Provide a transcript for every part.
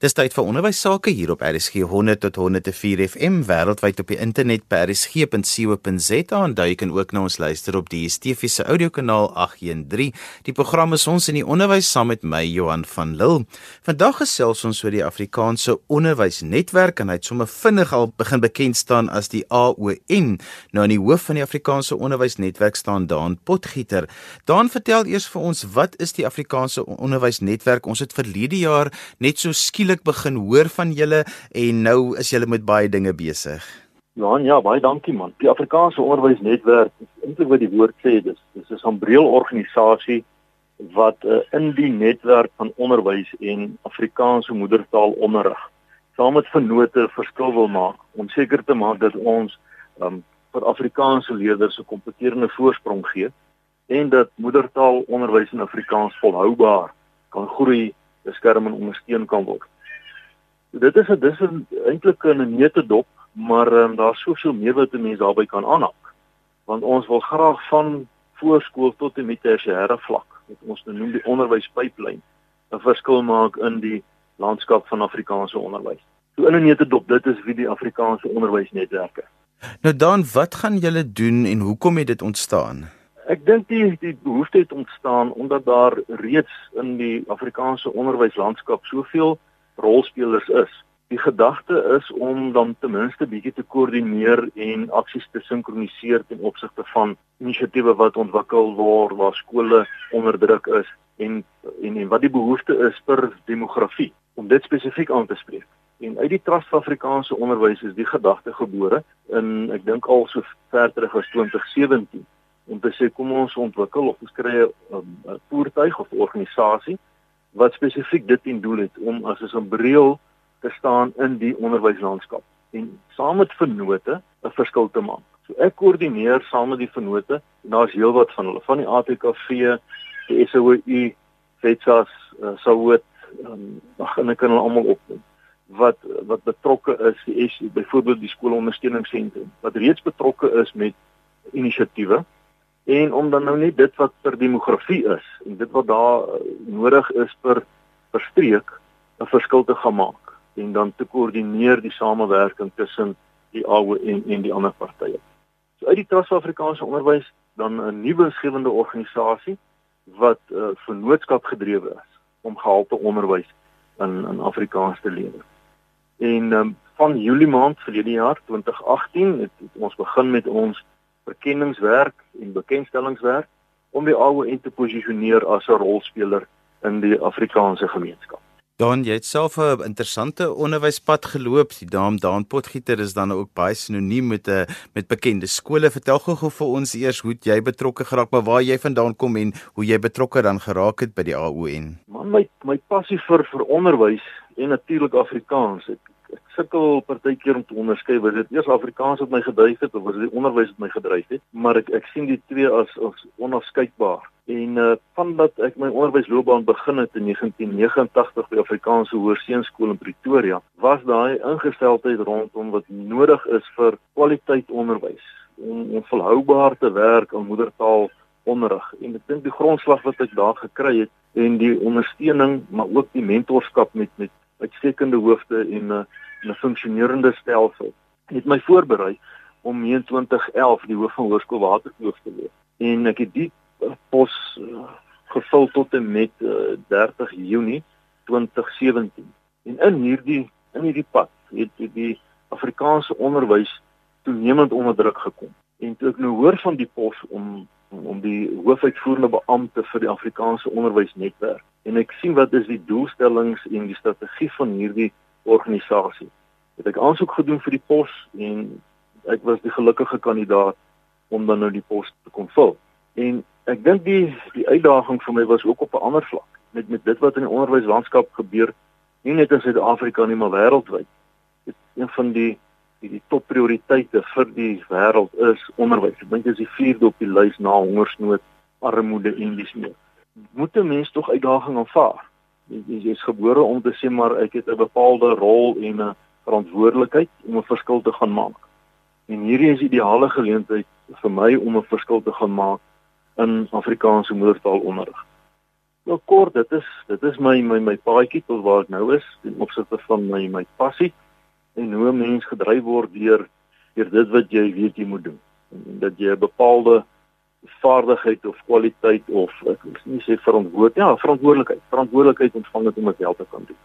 Dis tyd vir onderwys sake hier op RSG 100 tot 104 FM wêreldwyd op die internet by rsg.co.za en jy kan ook na ons luister op die DSTV se audiokanaal 813. Die program is ons in die onderwys saam met my Johan van Lille. Vandag gesels ons oor die Afrikaanse onderwysnetwerk en hy het sommer vinnig al begin bekend staan as die AON. Nou in die hoof van die Afrikaanse onderwysnetwerk staan Daan Potgieter. Daan vertel eers vir ons wat is die Afrikaanse onderwysnetwerk? Ons het verlede jaar net so skielik skielik begin hoor van julle en nou is julle met baie dinge besig. Johan, ja, baie dankie man. Die Afrikaanse Onderwysnetwerk, eintlik wat die woord sê, dis dis 'n sambreel organisasie wat uh, in die netwerk van onderwys en Afrikaanse moedertaal onderrig saam met vennote verskil wil maak om seker te maak dat ons um, vir Afrikaanse leerders 'n kompeterende voorsprong gee en dat moedertaal onderwys in Afrikaans volhoubaar kan groei, beskerm en ondersteun kan word. Dit is 'n dis 'n eintlik 'n neete dop, maar um, daar's soveel meer wat 'n mens daarbey kan aanhak. Want ons wil graag van voorskool tot en met tersiêre vlak, wat ons nou noem die onderwyspyplyn, 'n verskil maak in die landskap van Afrikaanse onderwys. So in 'n neete dop, dit is wie die Afrikaanse onderwysnetwerke. Nou dan, wat gaan julle doen en hoekom het dit ontstaan? Ek dink die die behoefte het ontstaan omdat daar reeds in die Afrikaanse onderwyslandskap soveel rolspelers is. Die gedagte is om dan ten minste bietjie te koördineer en aksies te sinkroniseer ten opsigte van inisiatiewe wat ontwikkel word waar skole onder druk is en en, en wat die behoefte is per demografie om dit spesifiek aan te spreek. En uit die Trust vir Afrikaanse Onderwys is die gedagte gebore in ek dink al so ver terug as 2017 om te sê kom ons ontwikkel of ons kry 'n voertuig of organisasie wat spesifiek dit in doel het om as 'n bril te staan in die onderwyslandskap en saam met vennote 'n verskil te maak. So ek koördineer saam met die vennote en daar's heelwat van hulle van die ATKV, die SOU, FETSAS, uh, SOUT, um, ag en ek kan hulle almal opnoem wat wat betrokke is die S byvoorbeeld die skoolondersteuningsentrum wat reeds betrokke is met inisiatiewe en om dan nou net dit wat per demografie is en dit wat daar uh, nodig is per per streek 'n verskil te gaan maak en dan te koördineer die samewerking tussen die AO en en die ander partye. So uit die Trust Afrikaanse Onderwys dan 'n nuwe skewende organisasie wat uh, vennootskap gedrewe is om gehalte onderwys in in Afrikaans te lewer. En um, van Julie maand verlede jaar 2018 het, het ons begin met ons verkenningswerk en bekendstellingswerk om die AON te posisioneer as 'n rolspeler in die Afrikaanse gemeenskap. Dan jy het self 'n interessante onderwyspad geloop. Die naam Daan Potgieter is dan ook baie sinoniem met 'n met bekende skole. Vertel gou-gou vir ons eers hoe jy betrokke geraak, maar waar jy vandaan kom en hoe jy betrokke dan geraak het by die AON. Man, my my passie vir vir onderwys en natuurlik Afrikaans. Ek ek sukkel partykeer om te onderskei was dit eers Afrikaans wat my gedryf het of was dit onderwys wat my gedryf het maar ek ek sien die twee as as onafskeidbaar. En uh vandat ek my onderwysloopbaan begin het in 1989 by Afrikaanse Hoërseunskool in Pretoria was daai ingesteldheid rondom wat nodig is vir kwaliteit onderwys om, om volhoubaar te werk aan moedertaal onderrig. En ek dink die grondslag wat ek daar gekry het en die ondersteuning maar ook die mentorskap met met uitstekende hoofde en 'n uh, 'n funksionerende stelsel. Het my voorberei om in 2011 die hoof van Hoërskool Waterkloof te word. En ek het die uh, pos uh, gevul tot en met uh, 30 Junie 2017. En in hierdie in hierdie pad het die Afrikaanse onderwys toenemend onder druk gekom. En toe ek nou hoor van die pos om om die hoofuitvoerende beampte vir die Afrikaanse onderwysnetwerk en ek sien wat is die doelstellings en die strategie van hierdie organisasie. Het ek aansoek gedoen vir die pos en ek was die gelukkige kandidaat om dan nou die pos te kon vul. En ek dink die die uitdaging vir my was ook op 'n ander vlak met met dit wat in die onderwyslandskap gebeur nie net in Suid-Afrika nie maar wêreldwyd. Dit is een van die die, die top prioriteite vir die wêreld is onderwys. Ek dink dit is die vierde op die lys na hongersnood, armoede en meer. Moet 'n mens tog uitdaging aanvaar jy is gebore om te sê maar ek het 'n bepaalde rol en 'n verantwoordelikheid om 'n verskil te gaan maak. En hierdie is ideale geleentheid vir my om 'n verskil te gaan maak in Afrikaanse moedertaal onderrig. Wel kort, dit is dit is my my my paadjie tot waar ek nou is ten opsigte van my my passie en hoe 'n mens gedryf word deur deur dit wat jy weet jy moet doen. En dat jy 'n bepaalde vaardigheid of kwaliteit of ek wil nie sê verantwoord ja, verantwoordelikheid, verantwoordelikheid ontvang het om dit wel te kan doen.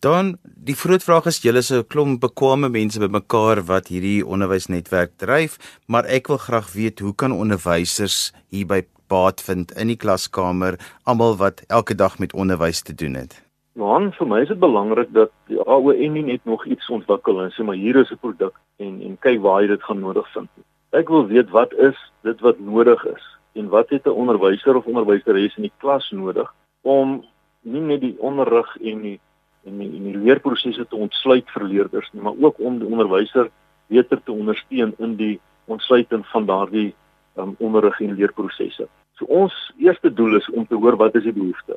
Dan die groot vraag is julle is 'n klomp bekwame mense bymekaar wat hierdie onderwysnetwerk dryf, maar ek wil graag weet hoe kan onderwysers hierby baat vind in die klaskamer, almal wat elke dag met onderwys te doen het? Want vir my is dit belangrik dat die AON nie net nog iets ontwikkel en sê maar hier is 'n produk en en kyk waar jy dit gaan nodig vind. Ek wil weet wat is dit wat nodig is en wat het 'n onderwyser of onderwyseres in die klas nodig om nie net die onderrig en die en die, en die leerprosesse te ontsluit vir leerders nie, maar ook om die onderwyser beter te ondersteun in die ontsluiting van daardie um, onderrig en leerprosesse. So ons eerste doel is om te hoor wat is die behoefte.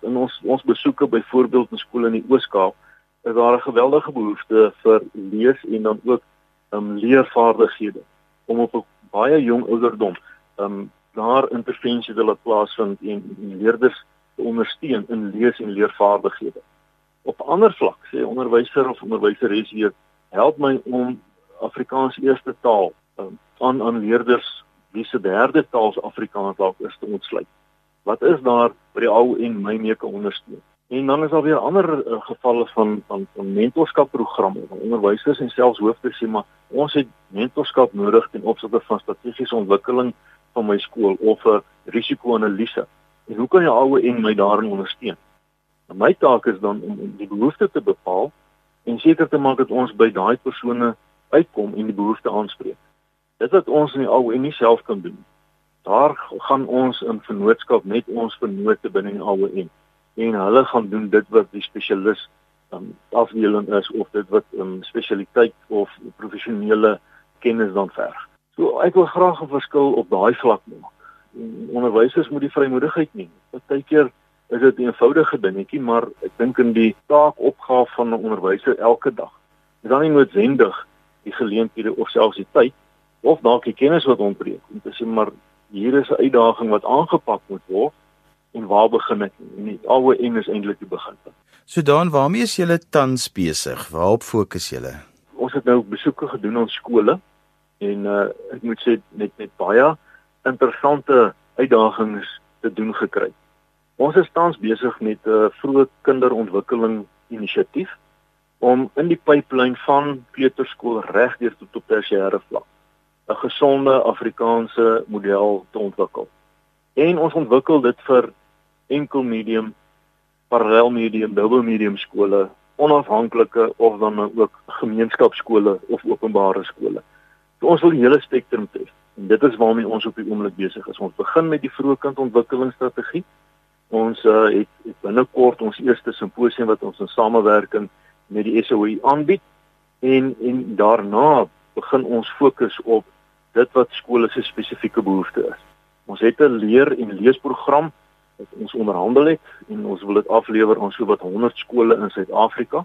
In ons ons besoeke byvoorbeeld in skole in die Oos-Kaap is daar 'n geweldige behoefte vir lees en dan ook um, leervaardighede om op 'n baie jong ouderdom um daar intervensie te laat plaasvind en, en leerders te ondersteun in lees en leervaardighede. Op ander vlak sê onderwyser of onderwyseres hier help my om Afrikaans eerste taal um, aan aan leerders wie se derde taal Afrikaans dalk is te ontsluit. Wat is daar by die ou en my mee kan ondersteun? En dan is daar weer ander uh, gevalle van van van mentorskapprogramme van onderwysers en selfs hoofde sê maar ons het mentorskap nodig ten opsigte van strategiese ontwikkeling van my skool of 'n risiko-analise. En hoe kan jy alwe en my daarin ondersteun? En my taak is dan om die behoefte te bepaal en seker te maak dat ons by daai persone uitkom en die behoefte aanspreek. Dit wat ons in die alwe en nie self kan doen. Daar gaan ons in vennootskap met ons vennote binne die alwe en hulle gaan doen dit wat die spesialis um, afdeling is of dit wat 'n um, spesialiteit of professionele kennis dan verg. So ek wil graag 'n verskil op daai vlak maak. En onderwysers moet die vrymoedigheid neem. Partykeer is dit 'n eenvoudige dingetjie, maar ek dink in die taakopgawe van 'n onderwyser elke dag is dan nie noodwendig die geleenthede of selfs die tyd of dalk die kennis wat ontbreek om te sê maar hier is 'n uitdaging wat aangepak moet word en waar begin ek? En die AOM is eintlik die beginpunt. So dan, waarmee is julle tans besig? Waarop fokus julle? Ons het nou besoeke gedoen aan skole en uh ek moet sê net met baie interessante uitdagings te doen gekry. Ons is tans besig met 'n uh, vroeë kinderontwikkeling inisiatief om in die pipeline van kleuterskool regdeur tot op tersiêre vlak 'n gesonde Afrikaanse model te ontwikkel. En ons ontwikkel dit vir enkel medium, parallel medium, dubbel medium skole, onafhanklike of dan nou ook gemeenskapskole of openbare skole. So ons wil die hele spektrum tref. En dit is waarmee ons op die oomblik besig is. Ons begin met die vroegkindontwikkelingsstrategie. Ons uh, het, het binnekort ons eerste simposium wat ons in samewerking met die SOE aanbied en en daarna begin ons fokus op dit wat skole se spesifieke behoeftes is. Ons het 'n leer en leesprogram wat ons onderhandel het en ons wil dit aflewer aan sowat 100 skole in Suid-Afrika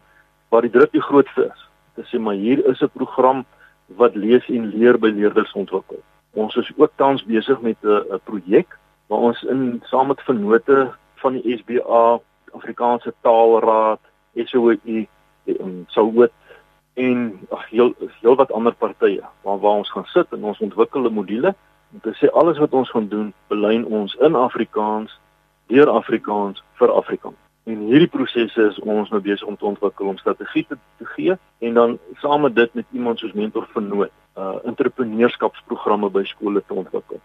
waar die druk die grootste is. Dit sê maar hier is 'n program wat lees en leer by leerders ontwikkel. Ons is ook tans besig met 'n projek waar ons in saam met vennote van die SBA, Afrikaanse Taalraad, SOE en Souwit en ag heel heel wat ander partye waar waar ons gaan sit en ons ontwikkel 'n module om te sê alles wat ons gaan doen belyn ons in Afrikaans deur Afrikaans vir Afrikaans. En hierdie prosesse is ons nou besig om te ontwikkel om strategie te, te gee en dan saam met dit met iemand soos mentor vernoot, uh entrepreneurskapsprogramme by skole te ontwikkel.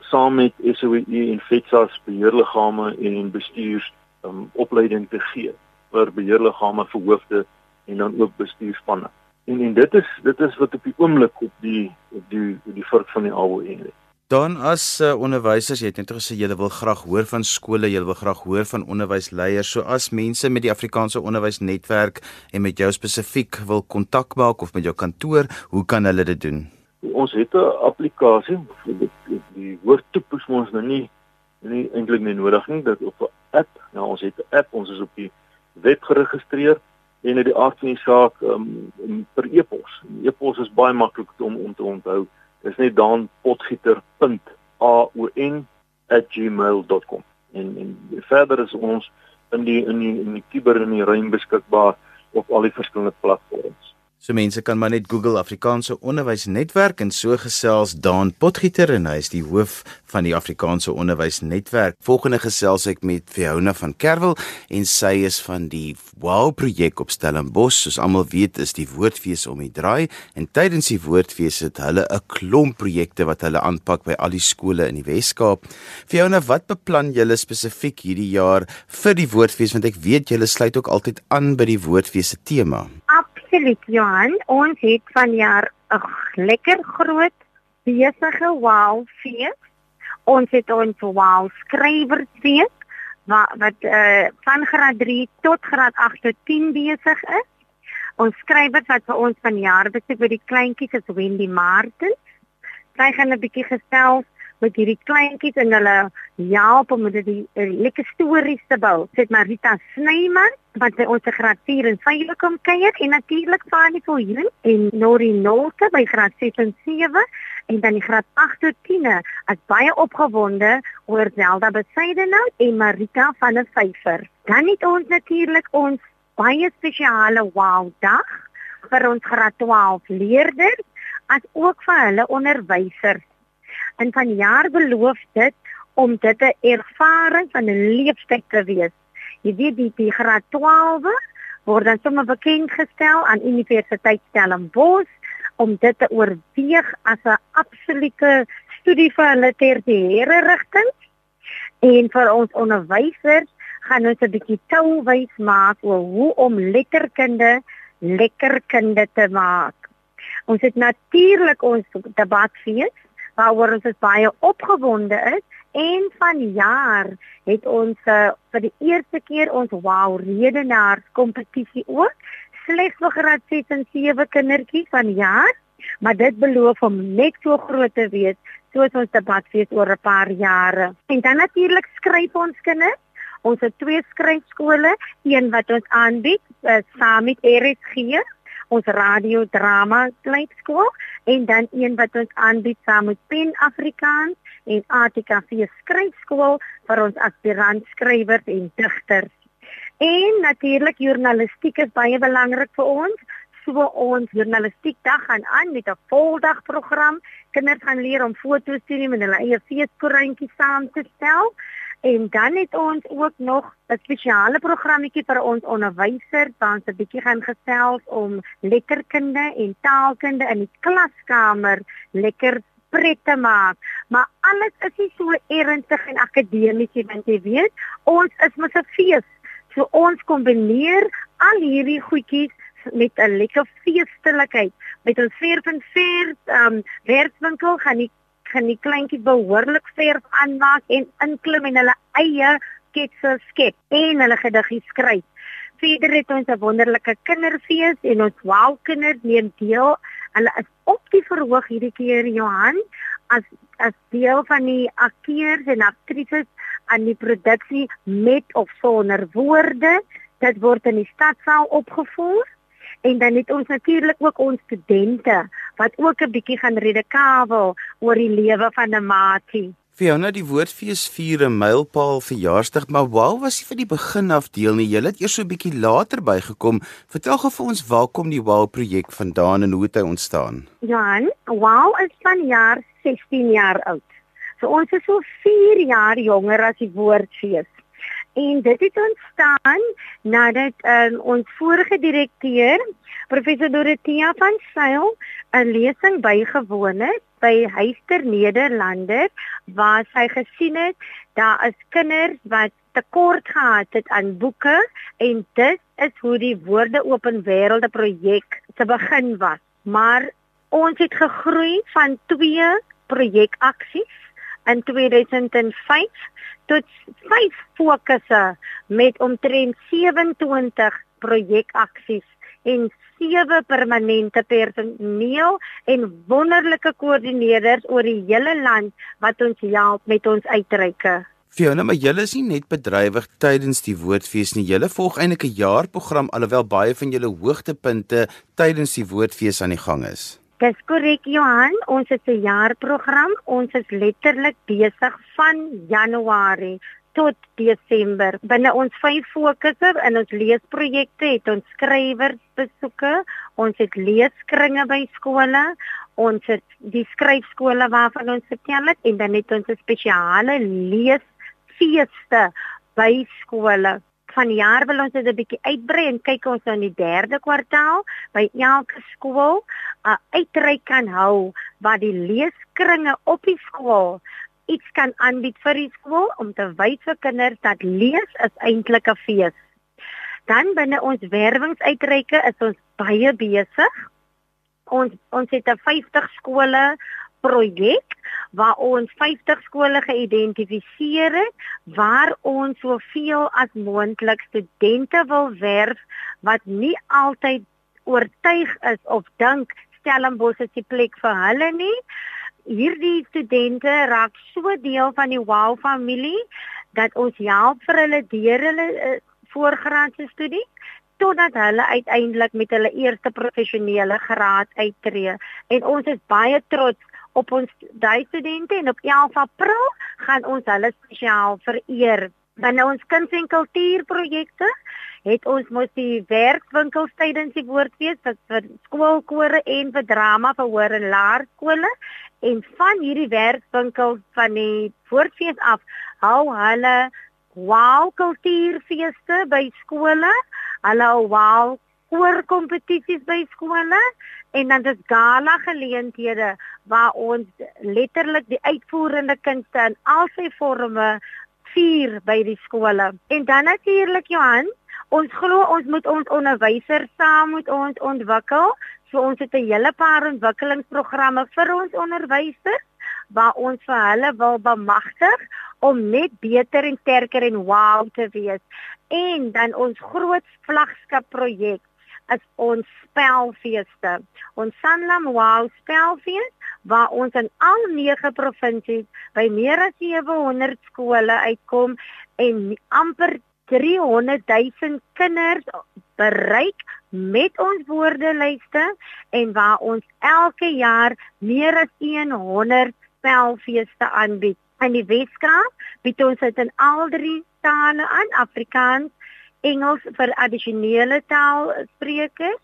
Saam met SOE en FETSAS beheerliggame en bestuurs um opleiding te gee vir beheerliggame vir hoofde en dan ook bestuurspanne. En en dit is dit is wat op die oomblik op die op die op die vurk van die lê. Dan as uh, onderwysers, jy het net gesê jy wil graag hoor van skole, jy wil graag hoor van onderwysleiers. So as mense met die Afrikaanse Onderwysnetwerk en met jou spesifiek wil kontak maak of met jou kantoor, hoe kan hulle dit doen? Ons het 'n applikasie. Die, die woord toepas ons nou nie nie eintlik meer nodig nie. Dit op 'n app. Nou ons het 'n app. Ons is op die web geregistreer en uit die aard van die saak um, per e-pos. E-pos is baie maklik om om te onthou. Dis net dan potgieter.aon@gmail.com. En en verder is ons in die in die in die kuber en die ruim beskikbaar op al die verskillende platforms. So mense kan maar net Google Afrikaanse Onderwysnetwerk en so gesels Daan Potgieter en hy is die hoof van die Afrikaanse Onderwysnetwerk. Volgende gesels ek met Fiona van Kerwel en sy is van die Wow projek op Stellenbosch. Soos almal weet is die Woordfees om die draai en tydens die Woordfees het hulle 'n klomp projekte wat hulle aanpak by al die skole in die Wes-Kaap. Fiona, wat beplan julle spesifiek hierdie jaar vir die Woordfees want ek weet julle sluit ook altyd aan by die Woordfees se tema. Absoluut Johan, ons het vanjaar 'n lekker groot besige wow fees. Ons het ons wow skrywersfees wat wat uh, van graad 3 tot graad 8 tot 10 besig is. Ons skrywers wat vir ons vanjaar besit by die kleintjies is Wendy Martin. Sy gaan 'n bietjie gesels met hierdie kleintjies en hulle help om dit die uh, lekker stories te bou. Sit Marita Snyman wat by ons graad 4 en 5 kom kuier en natuurlik Fanny Viljoen en Nori Nolte by graad 6 en 7 en dan die graad 8 tot 10 as baie opgewonde oor Zelda Besidenhout en Marita van der Vyver. Dan het ons natuurlik ons baie spesiale wow dag vir ons graad 12 leerders as ook vir hulle onderwysers En vanjaar beloof dit om dit 'n ervaring van 'n leefstyl te wees. Jy weet die, die graad 12 word dan sommer bekend gestel aan Universiteit Stellenbosch om dit te oorweeg as 'n absolute studie vir hulle tersiêre rigting. En vir ons onderwysers gaan ons 'n bietjie touwys maak oor hoe om letterkunde lekker kunde te maak. Ons het natuurlik ons debatfees waaroor ons baie opgewonde is. En vanjaar het ons uh, vir die eerste keer ons wow redenaars kompetisie ook. Slegs vir graad 6 en 7 kindertjies van jaar. Maar dit beloof om net so groot te wees soos ons debatfees oor 'n paar jare. En dan natuurlik skryf ons kinders. Ons het twee skryfskole. Een wat ons aanbied uh, saam met RSG ons radiodrama kleutskool en dan een wat ons aanbied saam met Pen Afrikaans en ATKV skryfskool vir ons aspirant skrywers en digters. En natuurlik journalistiek is baie belangrik vir ons. So ons journalistiek dag gaan aan met 'n voldag program. Kinders gaan leer om foto's te neem en hulle eie feeskoerantjies saam te stel. En dan het ons ook nog 'n spesiale programmetjie vir ons onderwysers, ons 'n bietjie gaan gesels om letterkunde en taalkunde in die klaskamer lekker pret te maak. Maar alles is nie so ernstig en akademies nie, want jy weet, ons is mos 'n fees. So ons kombineer al hierdie goedjies met 'n lekker feestelikheid. Met ons verf en verf, ehm um, werkswinkel gaan die gaan die kleintjies behoorlik verf aanmaak en inklim en hulle eie sketse skep en hulle gediggie skryf. Verder het ons 'n wonderlike kinderfees en ons wow kinders neem deel. Hulle is op die verhoog hierdie keer Johan as as deel van die akteurs en aktrises aan die produksie met of sonder woorde. Dit word in die stadsaal opgevoer en dan het ons natuurlik ook ons studente wat ook 'n bietjie gaan redekavel oor die lewe van 'n maatie. Fiona, die woordfees vier 'n mylpaal verjaarsdag, maar wow was nie vir die begin af deel nie. Jy het eers so 'n bietjie later bygekom. Vertel gou vir ons waar kom die wow projek vandaan en hoe het hy ontstaan? Johan, wow is van jaar 16 jaar oud. So ons is so 4 jaar jonger as die woordfees. En dit het ontstaan nadat um, ons vorige direkteur, professor Dorothea van Sail, 'n lesing bygewoon het by Huister Nederlander waar sy gesien het daar is kinders wat tekort gehad het aan boeke en dit is hoe die Woorde Open Wêrelde projek te begin was. Maar ons het gegroei van twee projekaksies in 2005 tot vyf fokusse met omtrent 27 projekaksies en sewe permanente personeel en wonderlike koördineerders oor die hele land wat ons help met ons uitreike. Fiona, maar julle is nie net bedrywig tydens die woordfees nie. Julle volg eintlik 'n jaarprogram alhoewel baie van julle hoogtepunte tydens die woordfees aan die gang is. Dis korrek Johan, ons het 'n jaarprogram. Ons is letterlik besig van Januarie tot Desember. Binne ons vyf fokusse in ons leesprojekte het ons skrywersbesoeke, ons het leeskringe by skole, ons het die skryfskole waarvan ons vertel het en dan het ons 'n spesiale leesfeeste by skole vanjaar wil ons dit 'n bietjie uitbrei en kyk ons nou in die derde kwartaal by elke skool 'n uitreik kan hou waar die leeskringe op die skool iets kan aanbied vir die skool om te wys vir kinders dat lees is eintlik 'n fees. Dan binne ons werwingsuitreike is ons baie besig. Ons ons het 'n 50 skole projek waar ons 50 skole geïdentifiseer het waar ons soveel as moontlik studente wil werf wat nie altyd oortuig is of dink Stellenbosch is die plek vir hulle nie. Hierdie studente raak so deel van die Wow familie dat ons help vir hulle deur hulle uh, voorgraadse studie totdat hulle uiteindelik met hulle eerste professionele graad uittreë. En ons is baie trots op ons daai studente en op 11 April gaan ons hulle spesiaal vereer. Binne ons kuns en kultuurprojekte het ons mos die werkswinkels tydens die woordfees vir, vir skoolkore en vir drama vir hoër en laerskole en van hierdie werkswinkels van die woordfees af hou hulle wow kultuurfeeste by skole. Hulle wow koorkompetisies by skole en dan dis gala geleenthede waar ons letterlik die uitvoerende kunste in al sy forme vier by die skole. En dan natuurlik Johan, ons glo ons moet ons onderwysers saam met ons ontwikkel. So ons het 'n hele paar ontwikkelingsprogramme vir ons onderwysers waar ons vir hulle wil bemagtig om net beter en sterker en wow te wees. En dan ons groot vlaggenskap projek is ons spelfeeste. Ons Sanlam Wow spelfees waar ons in al 9 provinsies by meer as 700 skole uitkom en amper 300 000 kinders bereik met ons woordelyste en waar ons elke jaar meer as 100 spelfeeste aanbied. In die Weskaap bied ons dit in al drie tale aan: Afrikaans, Engels vir addisionele taalsprekers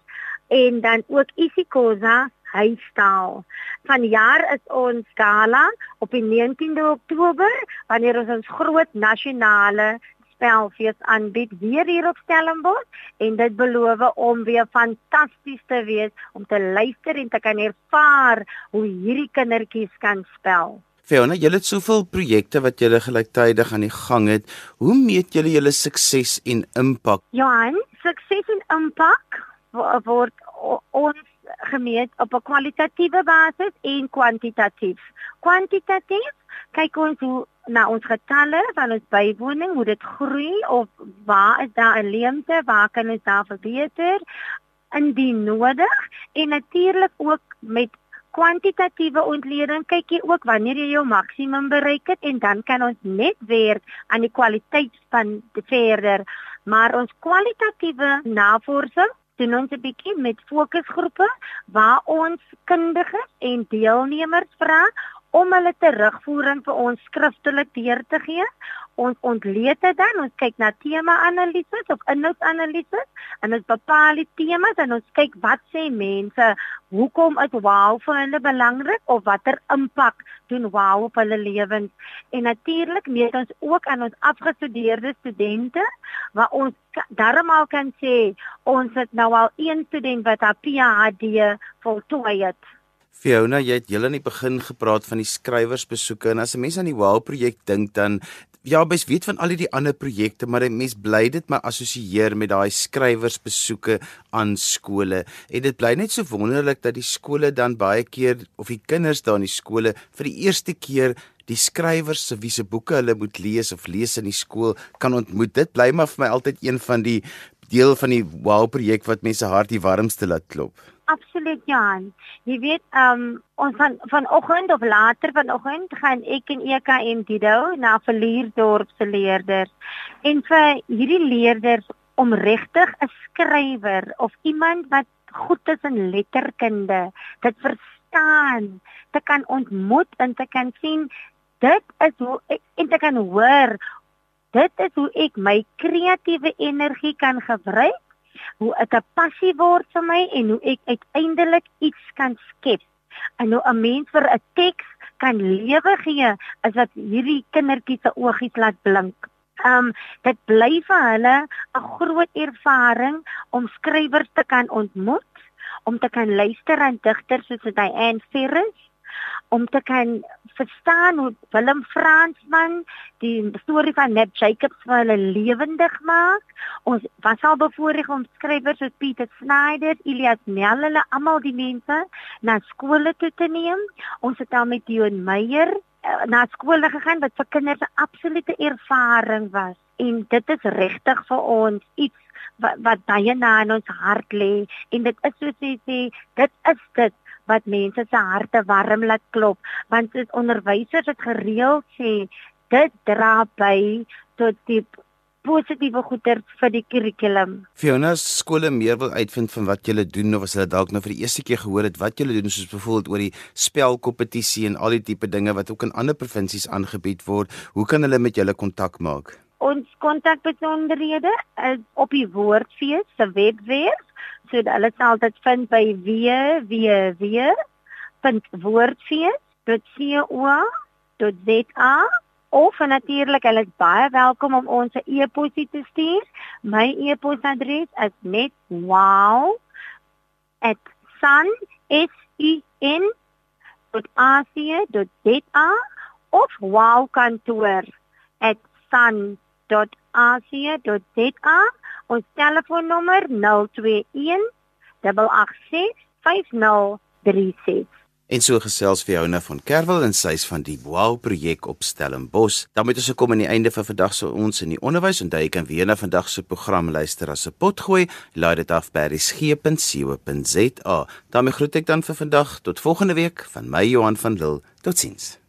en dan ook isiXhosa huistaal. Vanjaar is ons gala op die 19de Oktober wanneer ons ons groot nasionale spelfees aanbied weer hier op Stellenbosch en dit beloof om weer fantasties te wees om te luister en te kan ervaar hoe hierdie kindertjies kan spel. Fiona, julle het soveel projekte wat julle gelyktydig aan die gang het. Hoe meet julle julle sukses en impak? Johan, sukses en impak word ons gemeet op 'n kwalitatiewe basis en kwantitatief. Kwantitatief kyk ons hoe na ons getalle van ons bywoning, hoe dit groei of waar is daar 'n leemte, waar kan ons daar verbeter indien nodig en natuurlik ook met kwantitatiewe ontleding kyk jy ook wanneer jy jou maksimum bereik het en dan kan ons net werk aan die kwaliteitsspan verder. Maar ons kwalitatiewe navorsing doen ons 'n bietjie met fokusgroepe waar ons kundiges en deelnemers vra om hulle terugvoering vir ons skriftelik deur te gee. Ons ontleed dit dan, ons kyk na tema-analises of inhoudsanalises en ons bepaal die temas en ons kyk wat sê mense, hoekom is wow vir hulle belangrik of watter impak doen wow op hulle lewens. En natuurlik meet ons ook aan ons afgestudeerde studente waar ons darmal kan sê ons het nou al een student wat haar PhD voltooi het. Fiona, jy het heel aan die begin gepraat van die skrywersbesoeke en as 'n mens aan die Wow projek dink dan ja, mens weet van al die ander projekte, maar 'n mens bly dit maar assosieer met daai skrywersbesoeke aan skole. En dit bly net so wonderlik dat die skole dan baie keer of die kinders daar in die skole vir die eerste keer die skrywers se wie se boeke hulle moet lees of lees in die skool kan ontmoet. Dit bly maar vir my altyd een van die deel van die Wow projek wat mense hart die warmste laat klop. Absoluut Jan. Jy weet, ehm um, ons van vanoggend of later vanoggend gaan ek en en Dido na Verlierdorp se leerders. En vir hierdie leerders om regtig 'n skrywer of iemand wat goed is in letterkunde, dit verstaan, te kan ontmoet en te kan sien dit is hoe en te kan hoor Dit is hoe ek my kreatiewe energie kan gebruik, hoe ek 'n passie word vir my en hoe ek uiteindelik iets kan skep. En hoe 'n mens vir 'n teks kan lewe gee, is wat hierdie kindertjies se oogies laat blink. Um dit bly vir hulle 'n groot ervaring om skrywers te kan ontmoet, om te kan luister aan digters soos Diane Ferris om te kan verstaan hoe Willem Fransman die storie van Ned Jacobs vir hulle lewendig maak. Ons was al bevoorreg om skrywers soos Pieter Snyder, Elias Nel, hulle almal die mense na skole toe te neem. Ons het al met Dion Meyer uh, na skole gegaan wat vir kinders 'n absolute ervaring was. En dit is regtig vir ons iets wat, wat baie na in ons hart lê en dit is soos jy sê, dit is dit wat mense se harte warm laat klop want soos onderwysers het gereeld sê dit dra by tot die positiewe goeder vir die kurrikulum. Fiona skole meer wil uitvind van wat julle doen of as hulle dalk nou vir die eerste keer gehoor het wat julle doen soos byvoorbeeld oor die spelkompetisie en al die tipe dinge wat ook in ander provinsies aangebied word, hoe kan hulle met julle kontak maak? Ons kontakbesonderhede is op die woordfees se webwerf So hulle sal dit vind by www.woordfees.co.za of natuurlik hulle is baie welkom om ons 'n e-posie te stuur. My e-posadres is net wow@sun.ac.za of wowkantoor@sun.ac.za Ons telefoonnommer 021 886 5036. En so gesels vir Jouna van Kerwel en sy's van die Wow projek op Stellenbos. Dan moet ons gekom aan die einde van vandag se ons in die onderwys en jy kan weer na vandag se program luister as 'n potgooi. Laai dit af by resgep.co.za. daarmee groet ek dan vir vandag tot volgende week van my Johan van Lille. Totsiens.